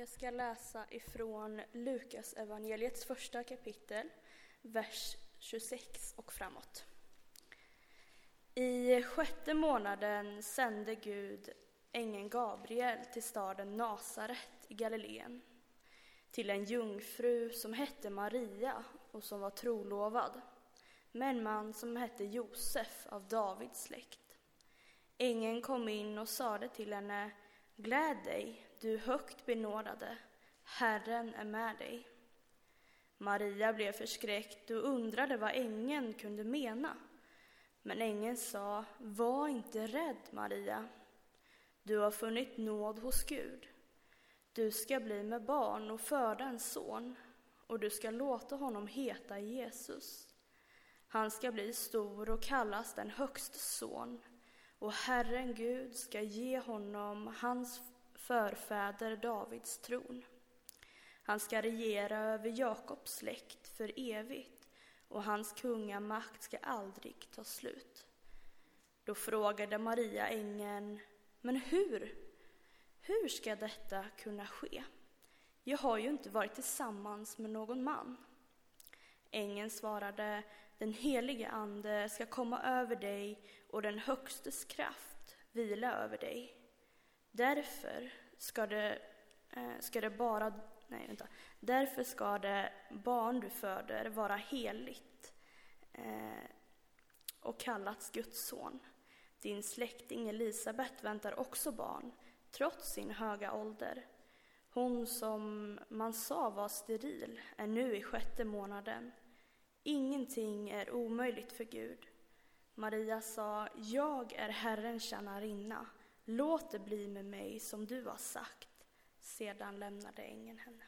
Jag ska läsa ifrån Lukas evangeliets första kapitel, vers 26 och framåt. I sjätte månaden sände Gud ängeln Gabriel till staden Nasaret i Galileen, till en jungfru som hette Maria och som var trolovad, med en man som hette Josef av Davids släkt. Ängeln kom in och sade till henne, Gläd dig, du högt benådade, Herren är med dig. Maria blev förskräckt och undrade vad ängeln kunde mena. Men ängeln sa, var inte rädd, Maria. Du har funnit nåd hos Gud. Du ska bli med barn och föda en son, och du ska låta honom heta Jesus. Han ska bli stor och kallas den högste son, och Herren Gud ska ge honom hans förfäder Davids tron. Han ska regera över Jakobs släkt för evigt och hans kungamakt ska aldrig ta slut. Då frågade Maria ängeln, men hur? Hur ska detta kunna ske? Jag har ju inte varit tillsammans med någon man. Ängeln svarade, den helige Ande ska komma över dig och den Högstes kraft vila över dig. Därför ska det, eh, ska det bara nej vänta. Därför ska det barn du föder vara heligt eh, och kallats Guds son. Din släkting Elisabet väntar också barn, trots sin höga ålder. Hon som man sa var steril är nu i sjätte månaden. Ingenting är omöjligt för Gud. Maria sa, jag är Herrens tjänarinna. Låt det bli med mig som du har sagt. Sedan lämnade ängeln henne.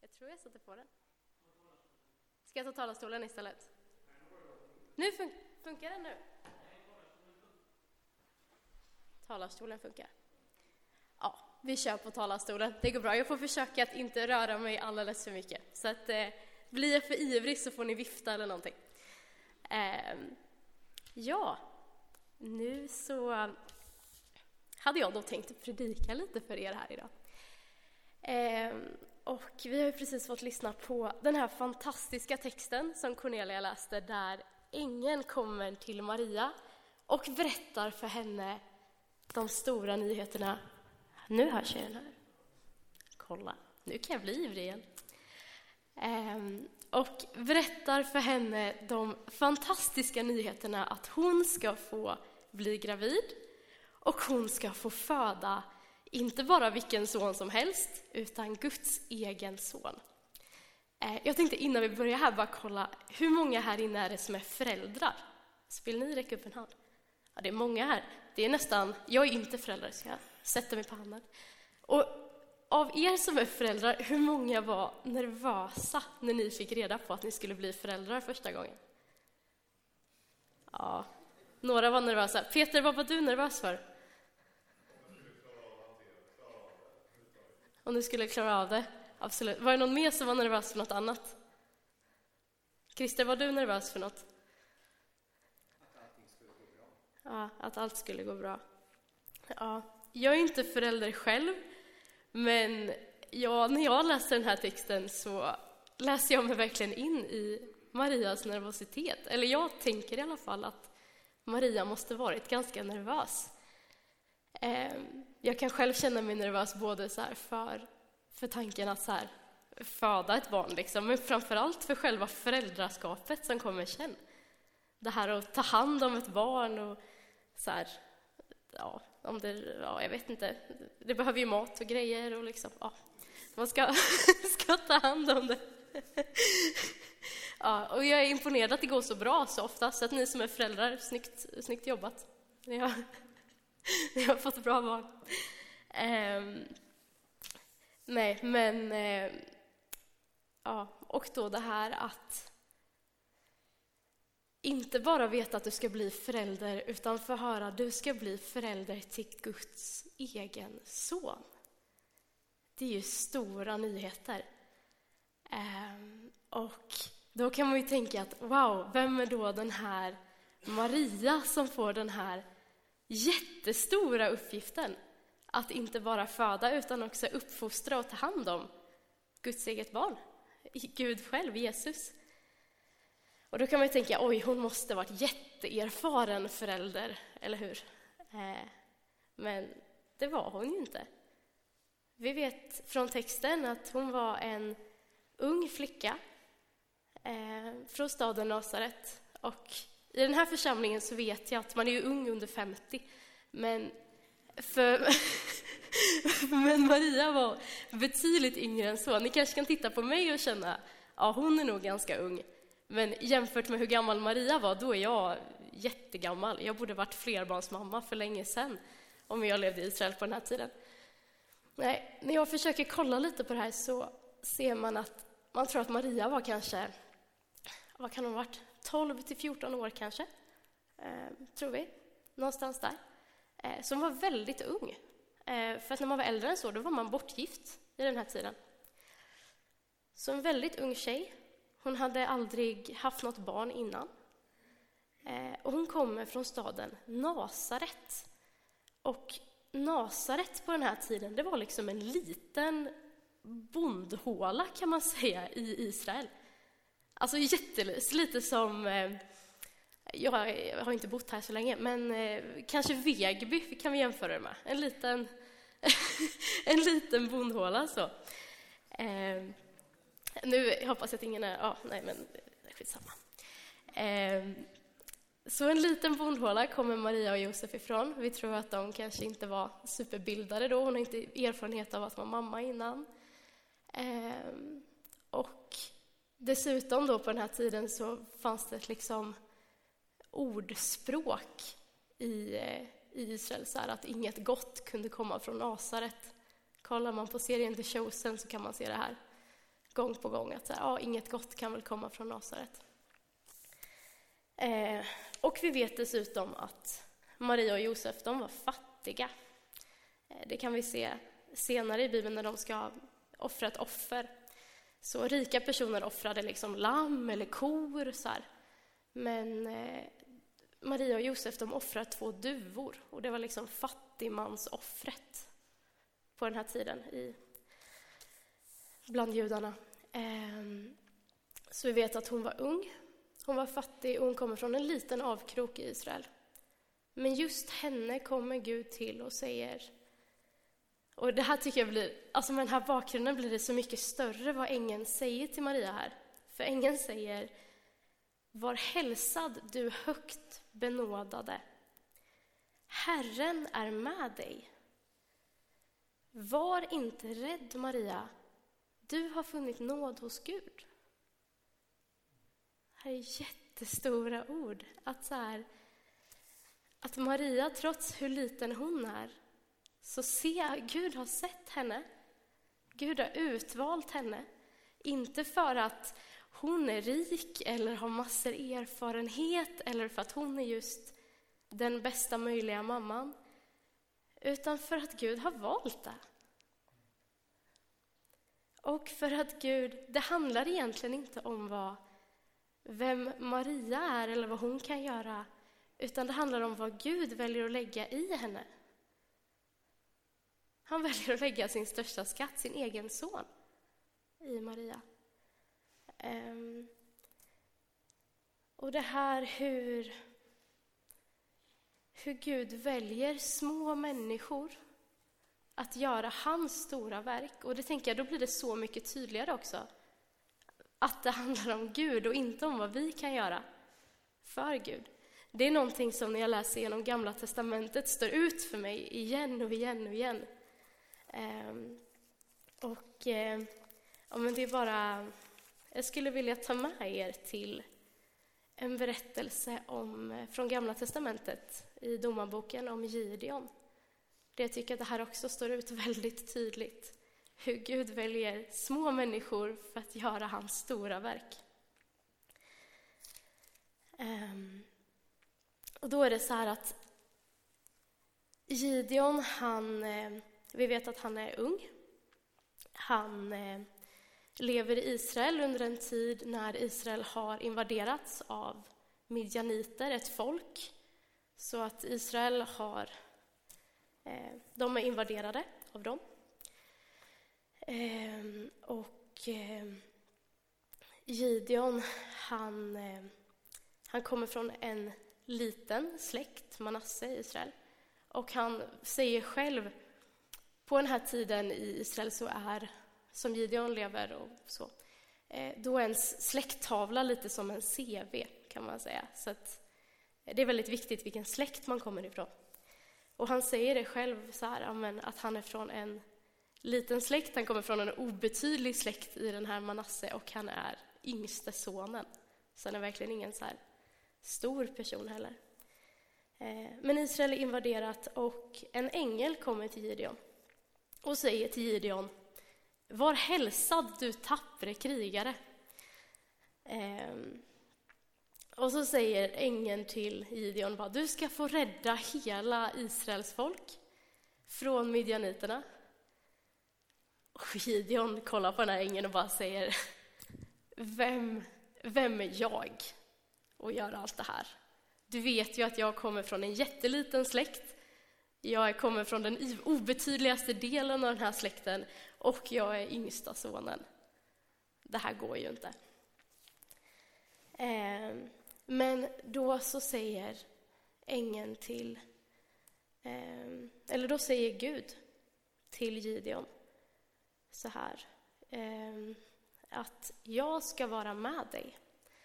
Jag tror jag sätter på den. Ska jag ta talarstolen istället? Nu fun funkar den nu? Talarstolen funkar. Ja, vi kör på talarstolen. Det går bra. Jag får försöka att inte röra mig alldeles för mycket. Så att eh, blir jag för ivrig så får ni vifta eller någonting. Eh, ja, nu så hade jag då tänkt predika lite för er här idag. Eh, och vi har ju precis fått lyssna på den här fantastiska texten som Cornelia läste där ängeln kommer till Maria och berättar för henne de stora nyheterna. Nu hörs jag den här. Kolla, nu kan jag bli ivrig igen. Ehm, och berättar för henne de fantastiska nyheterna att hon ska få bli gravid och hon ska få föda inte bara vilken son som helst, utan Guds egen son. Eh, jag tänkte innan vi börjar här bara kolla, hur många här inne är det som är föräldrar? Så vill ni räcka upp en hand? Ja, det är många här. Det är nästan, jag är inte förälder, så jag sätter mig på handen. Och av er som är föräldrar, hur många var nervösa när ni fick reda på att ni skulle bli föräldrar första gången? Ja, några var nervösa. Peter, vad var du nervös för? Om du skulle klara av det? Absolut. Var det någon mer som var nervös för något annat? Christer, var du nervös för något? Att allting skulle gå bra. Ja, att allt skulle gå bra. Ja, jag är inte förälder själv, men ja, när jag läser den här texten så läser jag mig verkligen in i Marias nervositet. Eller jag tänker i alla fall att Maria måste varit ganska nervös. Ehm, jag kan själv känna mig nervös både så för, för tanken att så här, föda ett barn, liksom, men framför allt för själva föräldraskapet som kommer sen. Det här att ta hand om ett barn och så här, ja, om det, ja, jag vet inte, det behöver ju mat och grejer och liksom, ja, man ska, ska ta hand om det. Ja, och jag är imponerad att det går så bra så ofta, så att ni som är föräldrar, snyggt, snyggt jobbat. Ni har, ni har fått bra barn. Um, nej, men... Eh, ja, och då det här att... inte bara veta att du ska bli förälder, utan få höra att du ska bli förälder till Guds egen son. Det är ju stora nyheter. Eh, och då kan man ju tänka att wow, vem är då den här Maria som får den här jättestora uppgiften att inte bara föda utan också uppfostra och ta hand om Guds eget barn, Gud själv, Jesus. Och då kan man ju tänka, oj, hon måste varit jätteerfaren förälder, eller hur? Eh, men det var hon ju inte. Vi vet från texten att hon var en ung flicka eh, från staden Nasaret. Och i den här församlingen så vet jag att man är ju ung under 50, men för Men Maria var betydligt yngre än så. Ni kanske kan titta på mig och känna, ja hon är nog ganska ung. Men jämfört med hur gammal Maria var, då är jag jättegammal. Jag borde varit flerbarnsmamma för länge sedan, om jag levde i Israel på den här tiden. Nej, när jag försöker kolla lite på det här så ser man att man tror att Maria var kanske, vad kan hon ha varit, 12 till 14 år kanske, eh, tror vi, någonstans där. Eh, som var väldigt ung. Eh, för att när man var äldre än så, då var man bortgift i den här tiden. Så en väldigt ung tjej. Hon hade aldrig haft något barn innan. Eh, och hon kommer från staden Nasaret. Och Nasaret på den här tiden, det var liksom en liten bondhåla kan man säga i Israel. Alltså jättelite, lite som eh, jag har inte bott här så länge, men eh, kanske Vegby kan vi jämföra det med. En liten, en liten bondhåla så. Eh, nu hoppas jag att ingen är... Ja, nej, men skitsamma. Eh, så en liten bondhåla kommer Maria och Josef ifrån. Vi tror att de kanske inte var superbildade då. Hon har inte erfarenhet av att vara mamma innan. Eh, och dessutom då på den här tiden så fanns det liksom ordspråk i, eh, i Israel, så här, att inget gott kunde komma från Nasaret. Kollar man på serien The Chosen så kan man se det här gång på gång, att så här, ja, inget gott kan väl komma från Nasaret. Eh, och vi vet dessutom att Maria och Josef, de var fattiga. Eh, det kan vi se senare i Bibeln när de ska offra ett offer. Så rika personer offrade liksom lamm eller kor. Så här. Men eh, Maria och Josef de offrar två duvor och det var liksom fattigmansoffret på den här tiden i, bland judarna. Ehm, så vi vet att hon var ung, hon var fattig och hon kommer från en liten avkrok i Israel. Men just henne kommer Gud till och säger och det här tycker jag blir, alltså med den här bakgrunden blir det så mycket större vad ängeln säger till Maria här. För ängeln säger var hälsad du högt benådade. Herren är med dig. Var inte rädd, Maria. Du har funnit nåd hos Gud. Det här är jättestora ord. Att, så här, att Maria, trots hur liten hon är, så ser Gud har sett henne. Gud har utvalt henne. Inte för att hon är rik eller har massor erfarenhet eller för att hon är just den bästa möjliga mamman, utan för att Gud har valt det. Och för att Gud, det handlar egentligen inte om vad, vem Maria är eller vad hon kan göra, utan det handlar om vad Gud väljer att lägga i henne. Han väljer att lägga sin största skatt, sin egen son, i Maria. Um, och det här hur, hur Gud väljer små människor att göra hans stora verk. Och det tänker jag, då blir det så mycket tydligare också. Att det handlar om Gud och inte om vad vi kan göra för Gud. Det är någonting som när jag läser genom Gamla Testamentet står ut för mig igen och igen och igen. Um, och uh, ja, men det är bara jag skulle vilja ta med er till en berättelse om, eh, från Gamla testamentet i Domarboken om Gideon. Jag tycker att det här också står ut väldigt tydligt. Hur Gud väljer små människor för att göra hans stora verk. Ehm, och då är det så här att Gideon, han, eh, vi vet att han är ung. Han eh, lever i Israel under en tid när Israel har invaderats av midjaniter, ett folk. Så att Israel har, eh, de är invaderade av dem. Ehm, och ehm, Gideon, han, ehm, han kommer från en liten släkt, Manasse i Israel. Och han säger själv, på den här tiden i Israel så är, som Gideon lever och så, eh, då är ens släkttavla lite som en CV kan man säga. Så att eh, det är väldigt viktigt vilken släkt man kommer ifrån. Och han säger det själv så här, att han är från en liten släkt, han kommer från en obetydlig släkt i den här Manasse och han är yngste sonen. Så han är verkligen ingen så stor person heller. Eh, men Israel är invaderat och en ängel kommer till Gideon och säger till Gideon var hälsad, du tappre krigare. Ehm, och så säger ängeln till Gideon bara, du ska få rädda hela Israels folk från midjaniterna. Och Gideon kollar på den här ängeln och bara säger, vem, vem är jag att göra allt det här? Du vet ju att jag kommer från en jätteliten släkt. Jag kommer från den obetydligaste delen av den här släkten och jag är yngsta sonen. Det här går ju inte. Ehm, men då så säger ängeln till, ehm, eller då säger Gud till Gideon så här, ehm, att jag ska vara med dig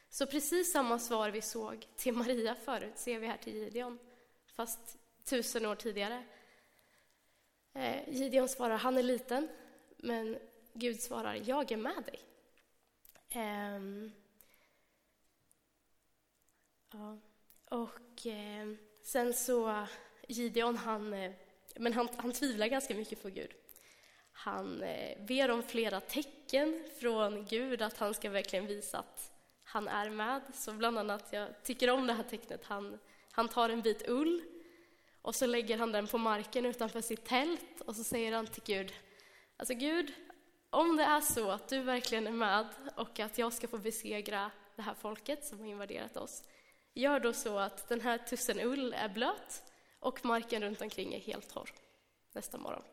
så precis samma svar vi såg till Maria förut ser vi här till Gideon, fast tusen år tidigare. Eh, Gideon svarar, han är liten, men Gud svarar, jag är med dig. Um, ja. Och eh, sen så, Gideon, han, eh, men han, han tvivlar ganska mycket på Gud. Han eh, ber om flera tecken från Gud, att han ska verkligen visa att han är med. Så bland annat, jag tycker om det här tecknet, han, han tar en bit ull och så lägger han den på marken utanför sitt tält och så säger han till Gud, alltså Gud, om det är så att du verkligen är med och att jag ska få besegra det här folket som har invaderat oss, gör då så att den här tussen ull är blöt och marken runt omkring är helt torr nästa morgon.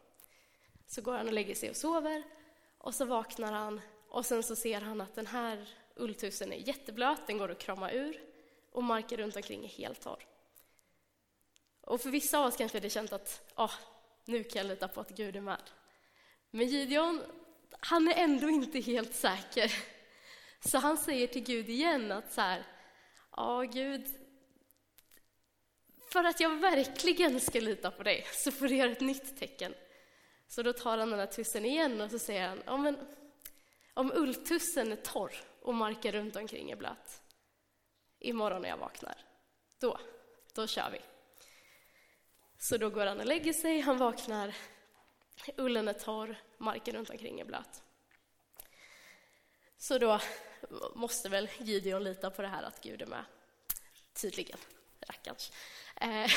Så går han och lägger sig och sover och så vaknar han och sen så ser han att den här Ulltusen är jätteblöt, den går att krama ur och marken runt omkring är helt torr. Och för vissa av oss kanske det känns att ah, nu kan jag lita på att Gud är med. Men Gideon, han är ändå inte helt säker. Så han säger till Gud igen att så här, ja Gud, för att jag verkligen ska lita på dig så får du göra ett nytt tecken. Så då tar han den här tussen igen och så säger han, ja men om ulltussen är torr och marken runt omkring är blöt. Imorgon när jag vaknar, då, då kör vi. Så då går han och lägger sig, han vaknar, ullen är torr, marken runt omkring är blöt. Så då måste väl Gideon lita på det här att Gud är med. Tydligen, rackarns. Eh,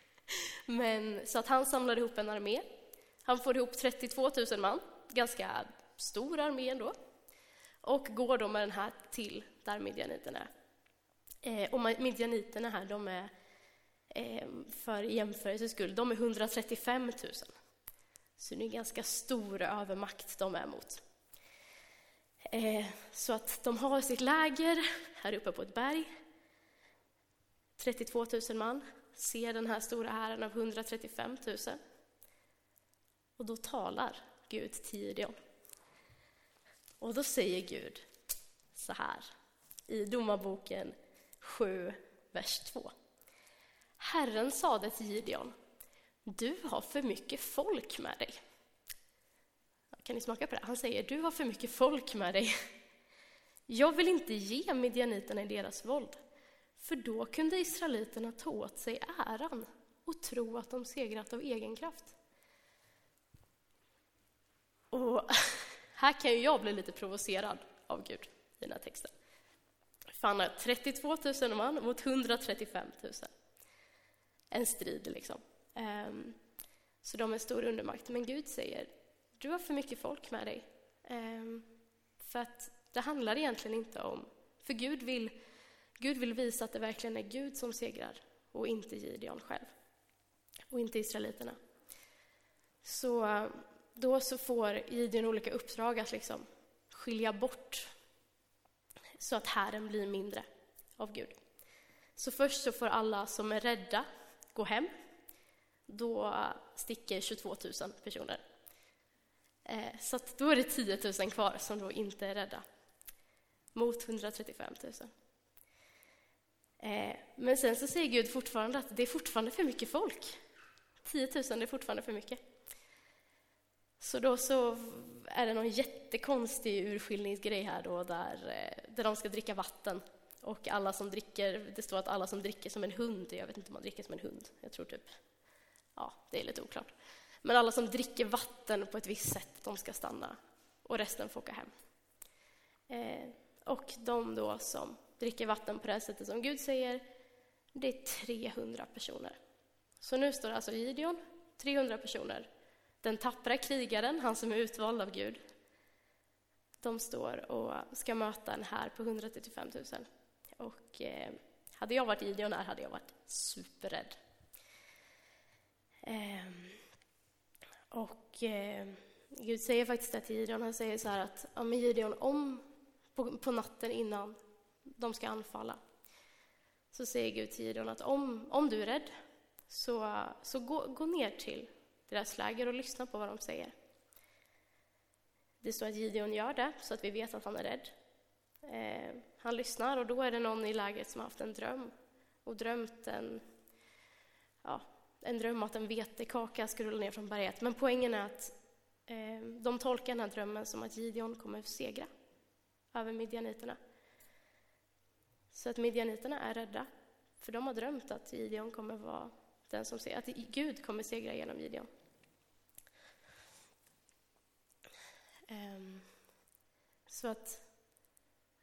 men så att han samlar ihop en armé. Han får ihop 32 000 man, ganska stor armé ändå och går då med den här till där midjaniterna är. Eh, och midjaniterna här, de är eh, för jämförelses skull, de är 135 000. Så det är en ganska stor övermakt de är mot. Eh, så att de har sitt läger här uppe på ett berg. 32 000 man ser den här stora hären av 135 000. Och då talar Gud till Gideon. Och då säger Gud så här i Domarboken 7, vers 2. Herren sade till Gideon, du har för mycket folk med dig. Kan ni smaka på det? Han säger, du har för mycket folk med dig. Jag vill inte ge midjaniterna i deras våld, för då kunde israeliterna ta åt sig äran och tro att de segrat av egen kraft. Och här kan ju jag bli lite provocerad av Gud i den här texten. För han har 32 000 man mot 135 000. En strid liksom. Um, så de är stor undermakt. Men Gud säger, du har för mycket folk med dig. Um, för att det handlar egentligen inte om... För Gud vill, Gud vill visa att det verkligen är Gud som segrar och inte Gideon själv. Och inte israeliterna. Så då så får Gideon olika uppdrag att liksom skilja bort så att hären blir mindre av Gud. Så först så får alla som är rädda gå hem. Då sticker 22 000 personer. Eh, så då är det 10 000 kvar som då inte är rädda. Mot 135 000. Eh, men sen så säger Gud fortfarande att det är fortfarande för mycket folk. 10 000 är fortfarande för mycket. Så då så är det någon jättekonstig urskiljningsgrej här då där, eh, där de ska dricka vatten. Och alla som dricker, det står att alla som dricker som en hund, jag vet inte om man dricker som en hund, jag tror typ, ja, det är lite oklart. Men alla som dricker vatten på ett visst sätt, de ska stanna och resten får åka hem. Eh, och de då som dricker vatten på det sättet som Gud säger, det är 300 personer. Så nu står alltså Gideon, 300 personer, den tappra krigaren, han som är utvald av Gud, de står och ska möta en här på 135 000. Och eh, hade jag varit Gideon här hade jag varit superrädd. Eh, och eh, Gud säger faktiskt det till Gideon, han säger så här att ja, men Gideon, om på, på natten innan de ska anfalla så säger Gud till Gideon att om, om du är rädd så, så gå, gå ner till deras läger och lyssna på vad de säger. Det står att Gideon gör det, så att vi vet att han är rädd. Eh, han lyssnar och då är det någon i lägret som har haft en dröm och drömt en, ja, en dröm att en vetekaka ska rulla ner från berget. Men poängen är att eh, de tolkar den här drömmen som att Gideon kommer segra över midjaniterna. Så att midjaniterna är rädda, för de har drömt att Gideon kommer vara den som ser, att Gud kommer segra genom Gideon. Eh, så att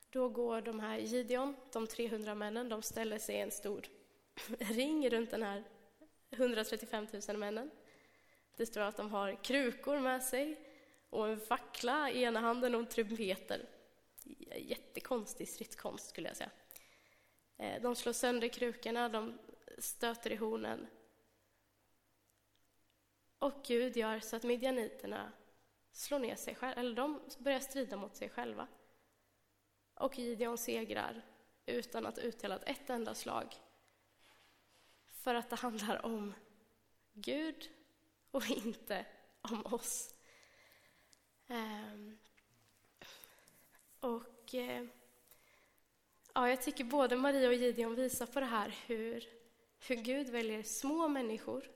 då går de här Gideon, de 300 männen, de ställer sig i en stor ring runt den här 135 000 männen. Det står att de har krukor med sig och en fackla i ena handen och trumpeter. Jättekonstig stridskonst skulle jag säga. Eh, de slår sönder krukorna, de stöter i hornen. Och Gud gör så att midjaniterna slår ner sig själva, eller de börjar strida mot sig själva. Och Gideon segrar utan att utdela ett enda slag. För att det handlar om Gud och inte om oss. Ehm, och eh, ja, jag tycker både Maria och Gideon visar på det här hur, hur Gud väljer små människor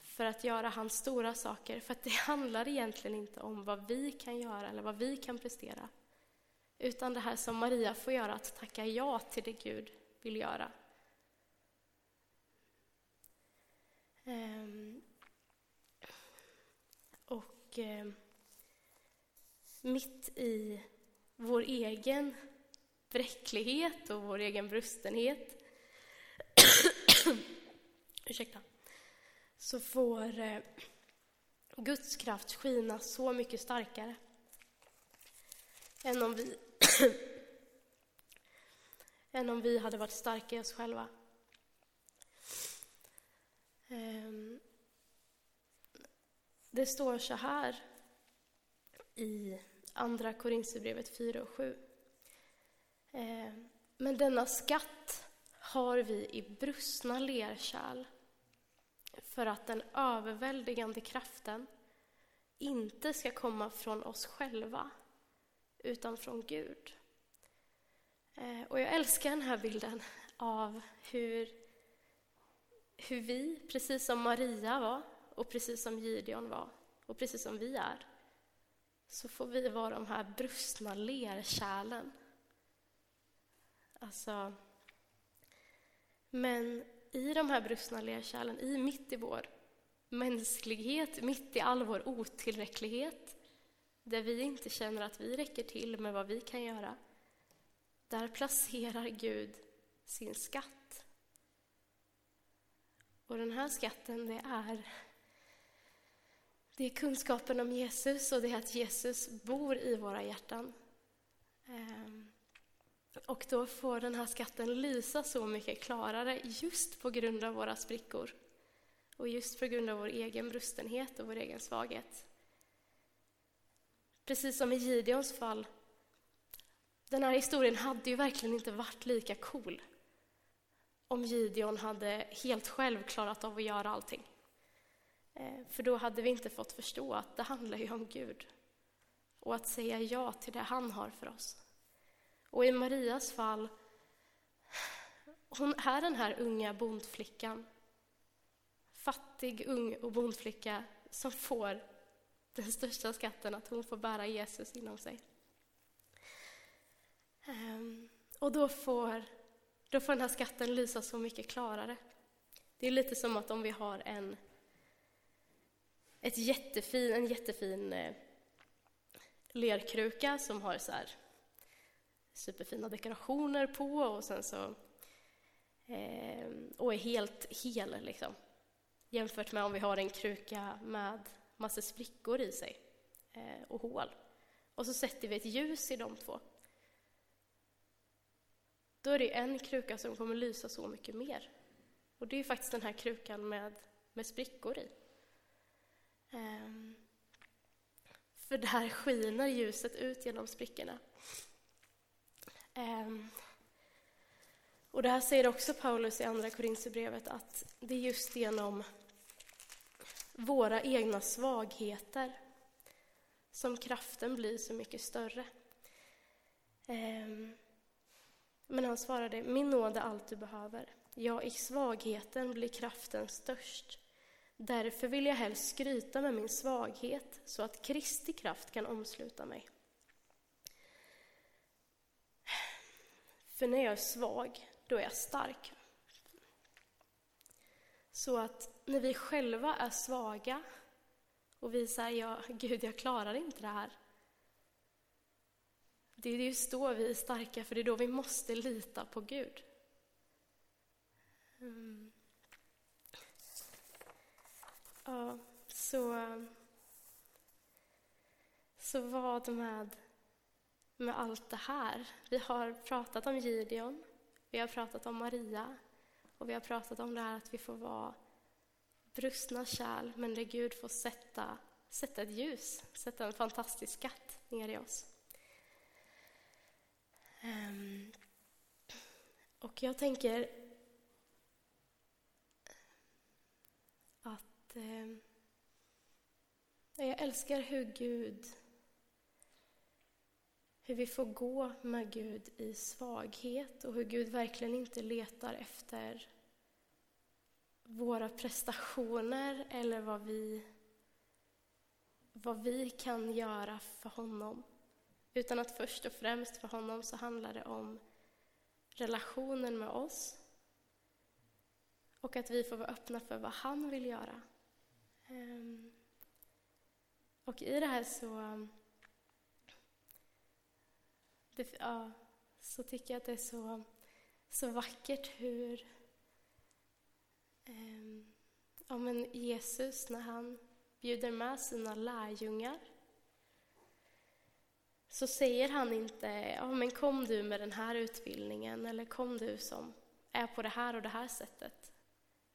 för att göra hans stora saker. För att det handlar egentligen inte om vad vi kan göra eller vad vi kan prestera. Utan det här som Maria får göra, att tacka ja till det Gud vill göra. Um, och um, mitt i vår egen bräcklighet och vår egen brustenhet ursäkta, så får eh, Guds kraft skina så mycket starkare än om vi, än om vi hade varit starka i oss själva. Ehm, det står så här i Andra Korinthierbrevet 4 och 7. Ehm, men denna skatt har vi i brustna lerkärl för att den överväldigande kraften inte ska komma från oss själva, utan från Gud. Ehm, och jag älskar den här bilden av hur, hur vi, precis som Maria var och precis som Gideon var och precis som vi är, så får vi vara de här brustna lerkärlen. Alltså, men i de här brustna lerkärlen, i mitt i vår mänsklighet, mitt i all vår otillräcklighet, där vi inte känner att vi räcker till med vad vi kan göra, där placerar Gud sin skatt. Och den här skatten, det är, det är kunskapen om Jesus och det är att Jesus bor i våra hjärtan. Ehm, och då får den här skatten lysa så mycket klarare just på grund av våra sprickor. Och just på grund av vår egen brustenhet och vår egen svaghet. Precis som i Gideons fall. Den här historien hade ju verkligen inte varit lika cool om Gideon hade helt själv klarat av att göra allting. Eh, för då hade vi inte fått förstå att det handlar ju om Gud och att säga ja till det han har för oss. Och i Marias fall, hon är den här unga bondflickan, fattig ung och bondflicka som får den största skatten, att hon får bära Jesus inom sig. Ehm, och då får, då får den här skatten lysa så mycket klarare. Det är lite som att om vi har en, ett jättefin, en jättefin eh, lerkruka som har så här superfina dekorationer på och sen så eh, och är helt hel liksom. Jämfört med om vi har en kruka med massor sprickor i sig eh, och hål. Och så sätter vi ett ljus i de två. Då är det en kruka som kommer lysa så mycket mer. Och det är faktiskt den här krukan med, med sprickor i. Um, för där skiner ljuset ut genom sprickorna. Um, och det här säger också Paulus i Andra Korinthierbrevet att det är just genom våra egna svagheter som kraften blir så mycket större. Um, men han svarade, min nåd är allt du behöver. Ja, i svagheten blir kraften störst. Därför vill jag helst skryta med min svaghet så att Kristi kraft kan omsluta mig. För när jag är svag, då är jag stark. Så att när vi själva är svaga och vi säger ja, Gud, jag klarar inte det här. Det är just då vi är starka, för det är då vi måste lita på Gud. Mm. Ja, så, så vad med, med allt det här? Vi har pratat om Gideon, vi har pratat om Maria och vi har pratat om det här att vi får vara brustna kärl, men där Gud får sätta, sätta ett ljus, sätta en fantastisk skatt ner i oss. Um, och jag tänker att um, jag älskar hur Gud hur vi får gå med Gud i svaghet och hur Gud verkligen inte letar efter våra prestationer eller vad vi, vad vi kan göra för honom. Utan att först och främst för honom så handlar det om relationen med oss och att vi får vara öppna för vad han vill göra. Ehm, och i det här så, det, ja, så tycker jag att det är så, så vackert hur ehm, ja, men Jesus, när han bjuder med sina lärjungar så säger han inte ja, men kom du med den här utbildningen eller kom du som är på det här och det här sättet.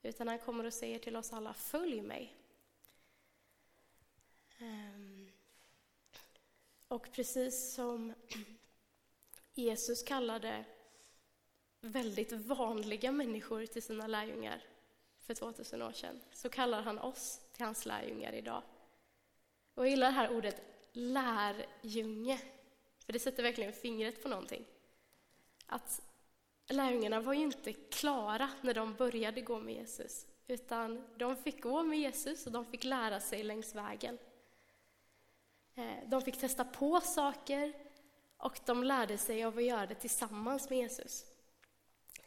Utan han kommer och säger till oss alla, följ mig. Ehm, och precis som Jesus kallade väldigt vanliga människor till sina lärjungar för 2000 år sedan, så kallar han oss till hans lärjungar idag. Och jag gillar det här ordet lärjunge, för det sätter verkligen fingret på någonting. Att lärjungarna var ju inte klara när de började gå med Jesus, utan de fick gå med Jesus och de fick lära sig längs vägen. Eh, de fick testa på saker och de lärde sig av att göra det tillsammans med Jesus.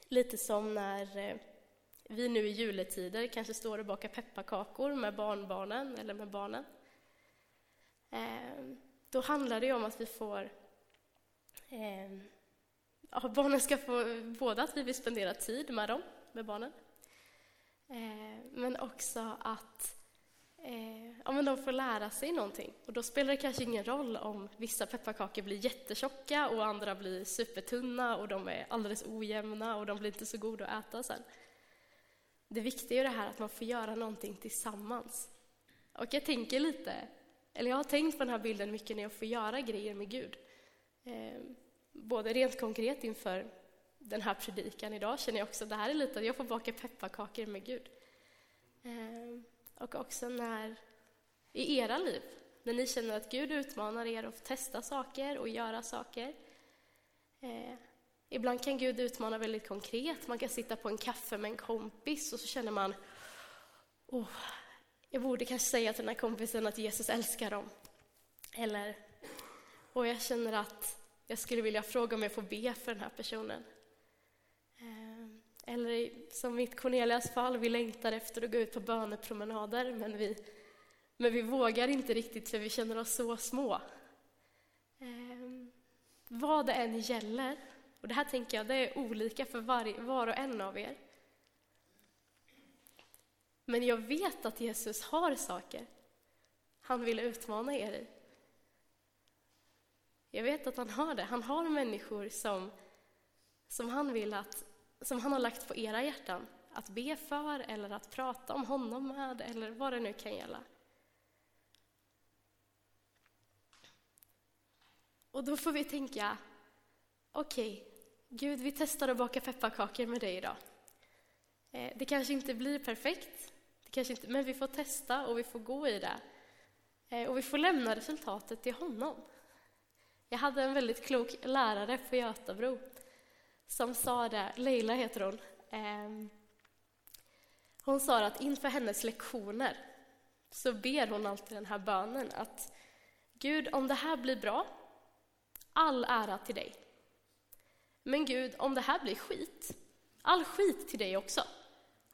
Lite som när eh, vi nu i juletider kanske står och bakar pepparkakor med barnbarnen eller med barnen. Ehm, då handlar det om att vi får ehm, ja, barnen ska få, både att vi vill spendera tid med dem, med barnen, eh, men också att eh, ja, men de får lära sig någonting. Och då spelar det kanske ingen roll om vissa pepparkakor blir jättetjocka och andra blir supertunna och de är alldeles ojämna och de blir inte så goda att äta sen. Det viktiga är det här att man får göra någonting tillsammans. Och jag tänker lite, eller jag har tänkt på den här bilden mycket när jag får göra grejer med Gud. Eh, både rent konkret inför den här predikan idag känner jag också att det här är lite att jag får baka pepparkakor med Gud. Eh, och också när, i era liv, när ni känner att Gud utmanar er att testa saker och göra saker. Eh, ibland kan Gud utmana väldigt konkret. Man kan sitta på en kaffe med en kompis och så känner man oh, jag borde kanske säga till den här kompisen att Jesus älskar dem. Eller, och jag känner att jag skulle vilja fråga om jag får be för den här personen. Ehm, eller som mitt Cornelias fall, vi längtar efter att gå ut på bönepromenader, men vi, men vi vågar inte riktigt för vi känner oss så små. Eh, vad det än gäller, och det här tänker jag, det är olika för var, var och en av er. Men jag vet att Jesus har saker han vill utmana er i. Jag vet att han har det. Han har människor som, som han vill att, som han har lagt på era hjärtan att be för eller att prata om honom med eller vad det nu kan gälla. Och då får vi tänka, okej, okay, Gud, vi testar att baka pepparkakor med dig idag. Eh, det kanske inte blir perfekt, det kanske inte, men vi får testa och vi får gå i det. Eh, och vi får lämna resultatet till honom. Jag hade en väldigt klok lärare på Götabro som sa det, Leila heter hon. Ehm, hon sa att inför hennes lektioner så ber hon alltid den här bönen att Gud, om det här blir bra, all ära till dig. Men Gud, om det här blir skit, all skit till dig också.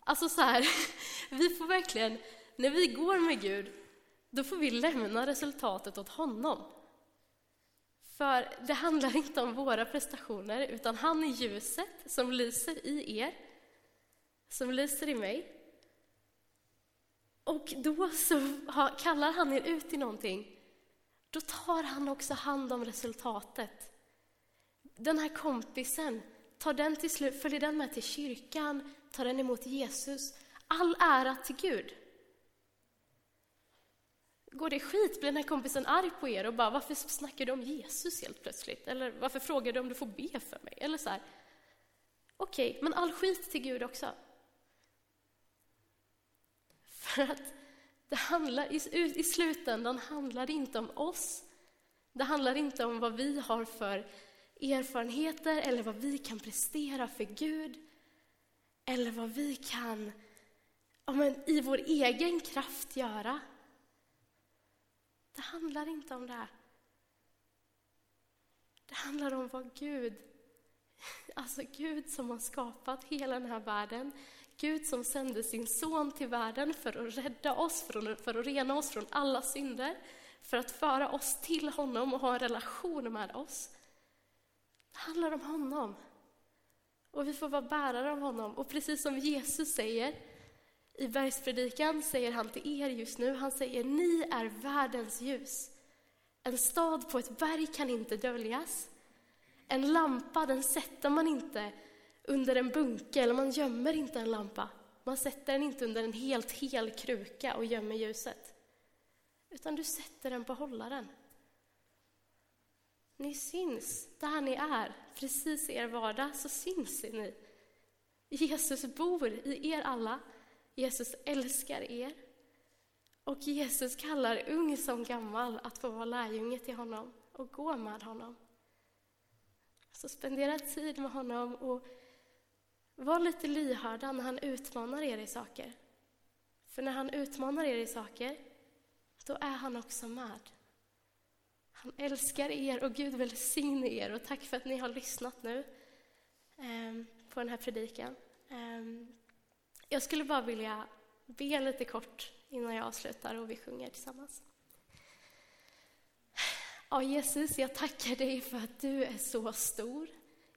Alltså så här, vi får verkligen, när vi går med Gud, då får vi lämna resultatet åt honom. För det handlar inte om våra prestationer, utan han är ljuset som lyser i er, som lyser i mig. Och då så kallar han er ut i någonting, då tar han också hand om resultatet. Den här kompisen, tar den till slut, följer den med till kyrkan, tar den emot Jesus. All ära till Gud. Går det skit blir den här kompisen arg på er och bara varför snackar du om Jesus helt plötsligt? Eller varför frågar du om du får be för mig? Eller så här. Okej, okay, men all skit till Gud också. För att det handlar, i, i slutändan handlar det inte om oss. Det handlar inte om vad vi har för erfarenheter eller vad vi kan prestera för Gud. Eller vad vi kan ja, men, i vår egen kraft göra. Det handlar inte om det. Det handlar om vad Gud, alltså Gud som har skapat hela den här världen, Gud som sände sin son till världen för att rädda oss, för att, för att rena oss från alla synder, för att föra oss till honom och ha en relation med oss. Det handlar om honom. Och vi får vara bärare av honom. Och precis som Jesus säger i bergspredikan säger han till er just nu, han säger ni är världens ljus. En stad på ett berg kan inte döljas. En lampa den sätter man inte under en bunke, eller man gömmer inte en lampa. Man sätter den inte under en helt hel kruka och gömmer ljuset. Utan du sätter den på hållaren. Ni syns där ni är, precis i er vardag så syns ni. Jesus bor i er alla. Jesus älskar er. Och Jesus kallar ung som gammal att få vara lärjunge till honom och gå med honom. Så spendera tid med honom och var lite lyhörda när han utmanar er i saker. För när han utmanar er i saker, då är han också med. Han älskar er och Gud välsigne er och tack för att ni har lyssnat nu eh, på den här predikan. Eh, jag skulle bara vilja be lite kort innan jag avslutar och vi sjunger tillsammans. Ja, Jesus, jag tackar dig för att du är så stor.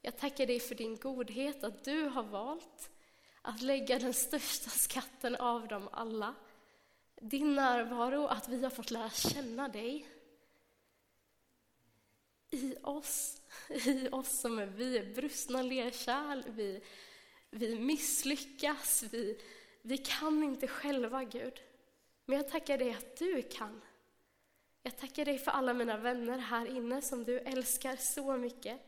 Jag tackar dig för din godhet, att du har valt att lägga den största skatten av dem alla. Din närvaro, att vi har fått lära känna dig. I oss, i oss som är vi är brustna lerkärl, vi, vi misslyckas, vi, vi kan inte själva, Gud. Men jag tackar dig att du kan. Jag tackar dig för alla mina vänner här inne som du älskar så mycket.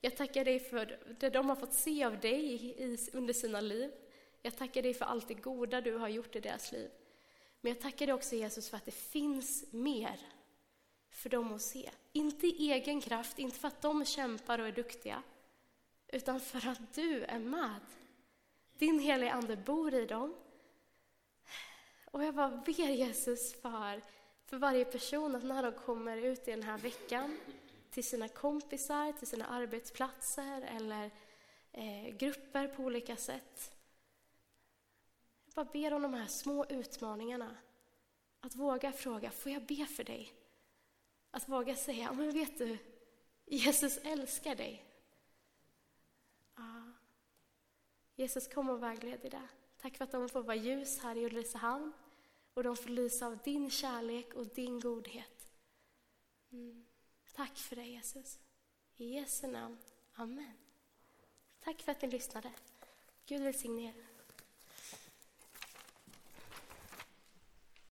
Jag tackar dig för det de har fått se av dig i, under sina liv. Jag tackar dig för allt det goda du har gjort i deras liv. Men jag tackar dig också Jesus för att det finns mer för dem att se. Inte i egen kraft, inte för att de kämpar och är duktiga, utan för att du är med. Din heliga Ande bor i dem. Och jag bara ber Jesus för, för varje person att när de kommer ut i den här veckan till sina kompisar, till sina arbetsplatser eller eh, grupper på olika sätt. Jag bara ber om de här små utmaningarna. Att våga fråga, får jag be för dig? Att våga säga, men vet du, Jesus älskar dig. Ja. Jesus, kom och vägled i det. Tack för att de får vara ljus här i Ulricehamn och de får lysa av din kärlek och din godhet. Mm. Tack för det, Jesus. I Jesu namn. Amen. Tack för att ni lyssnade. Gud välsigne er.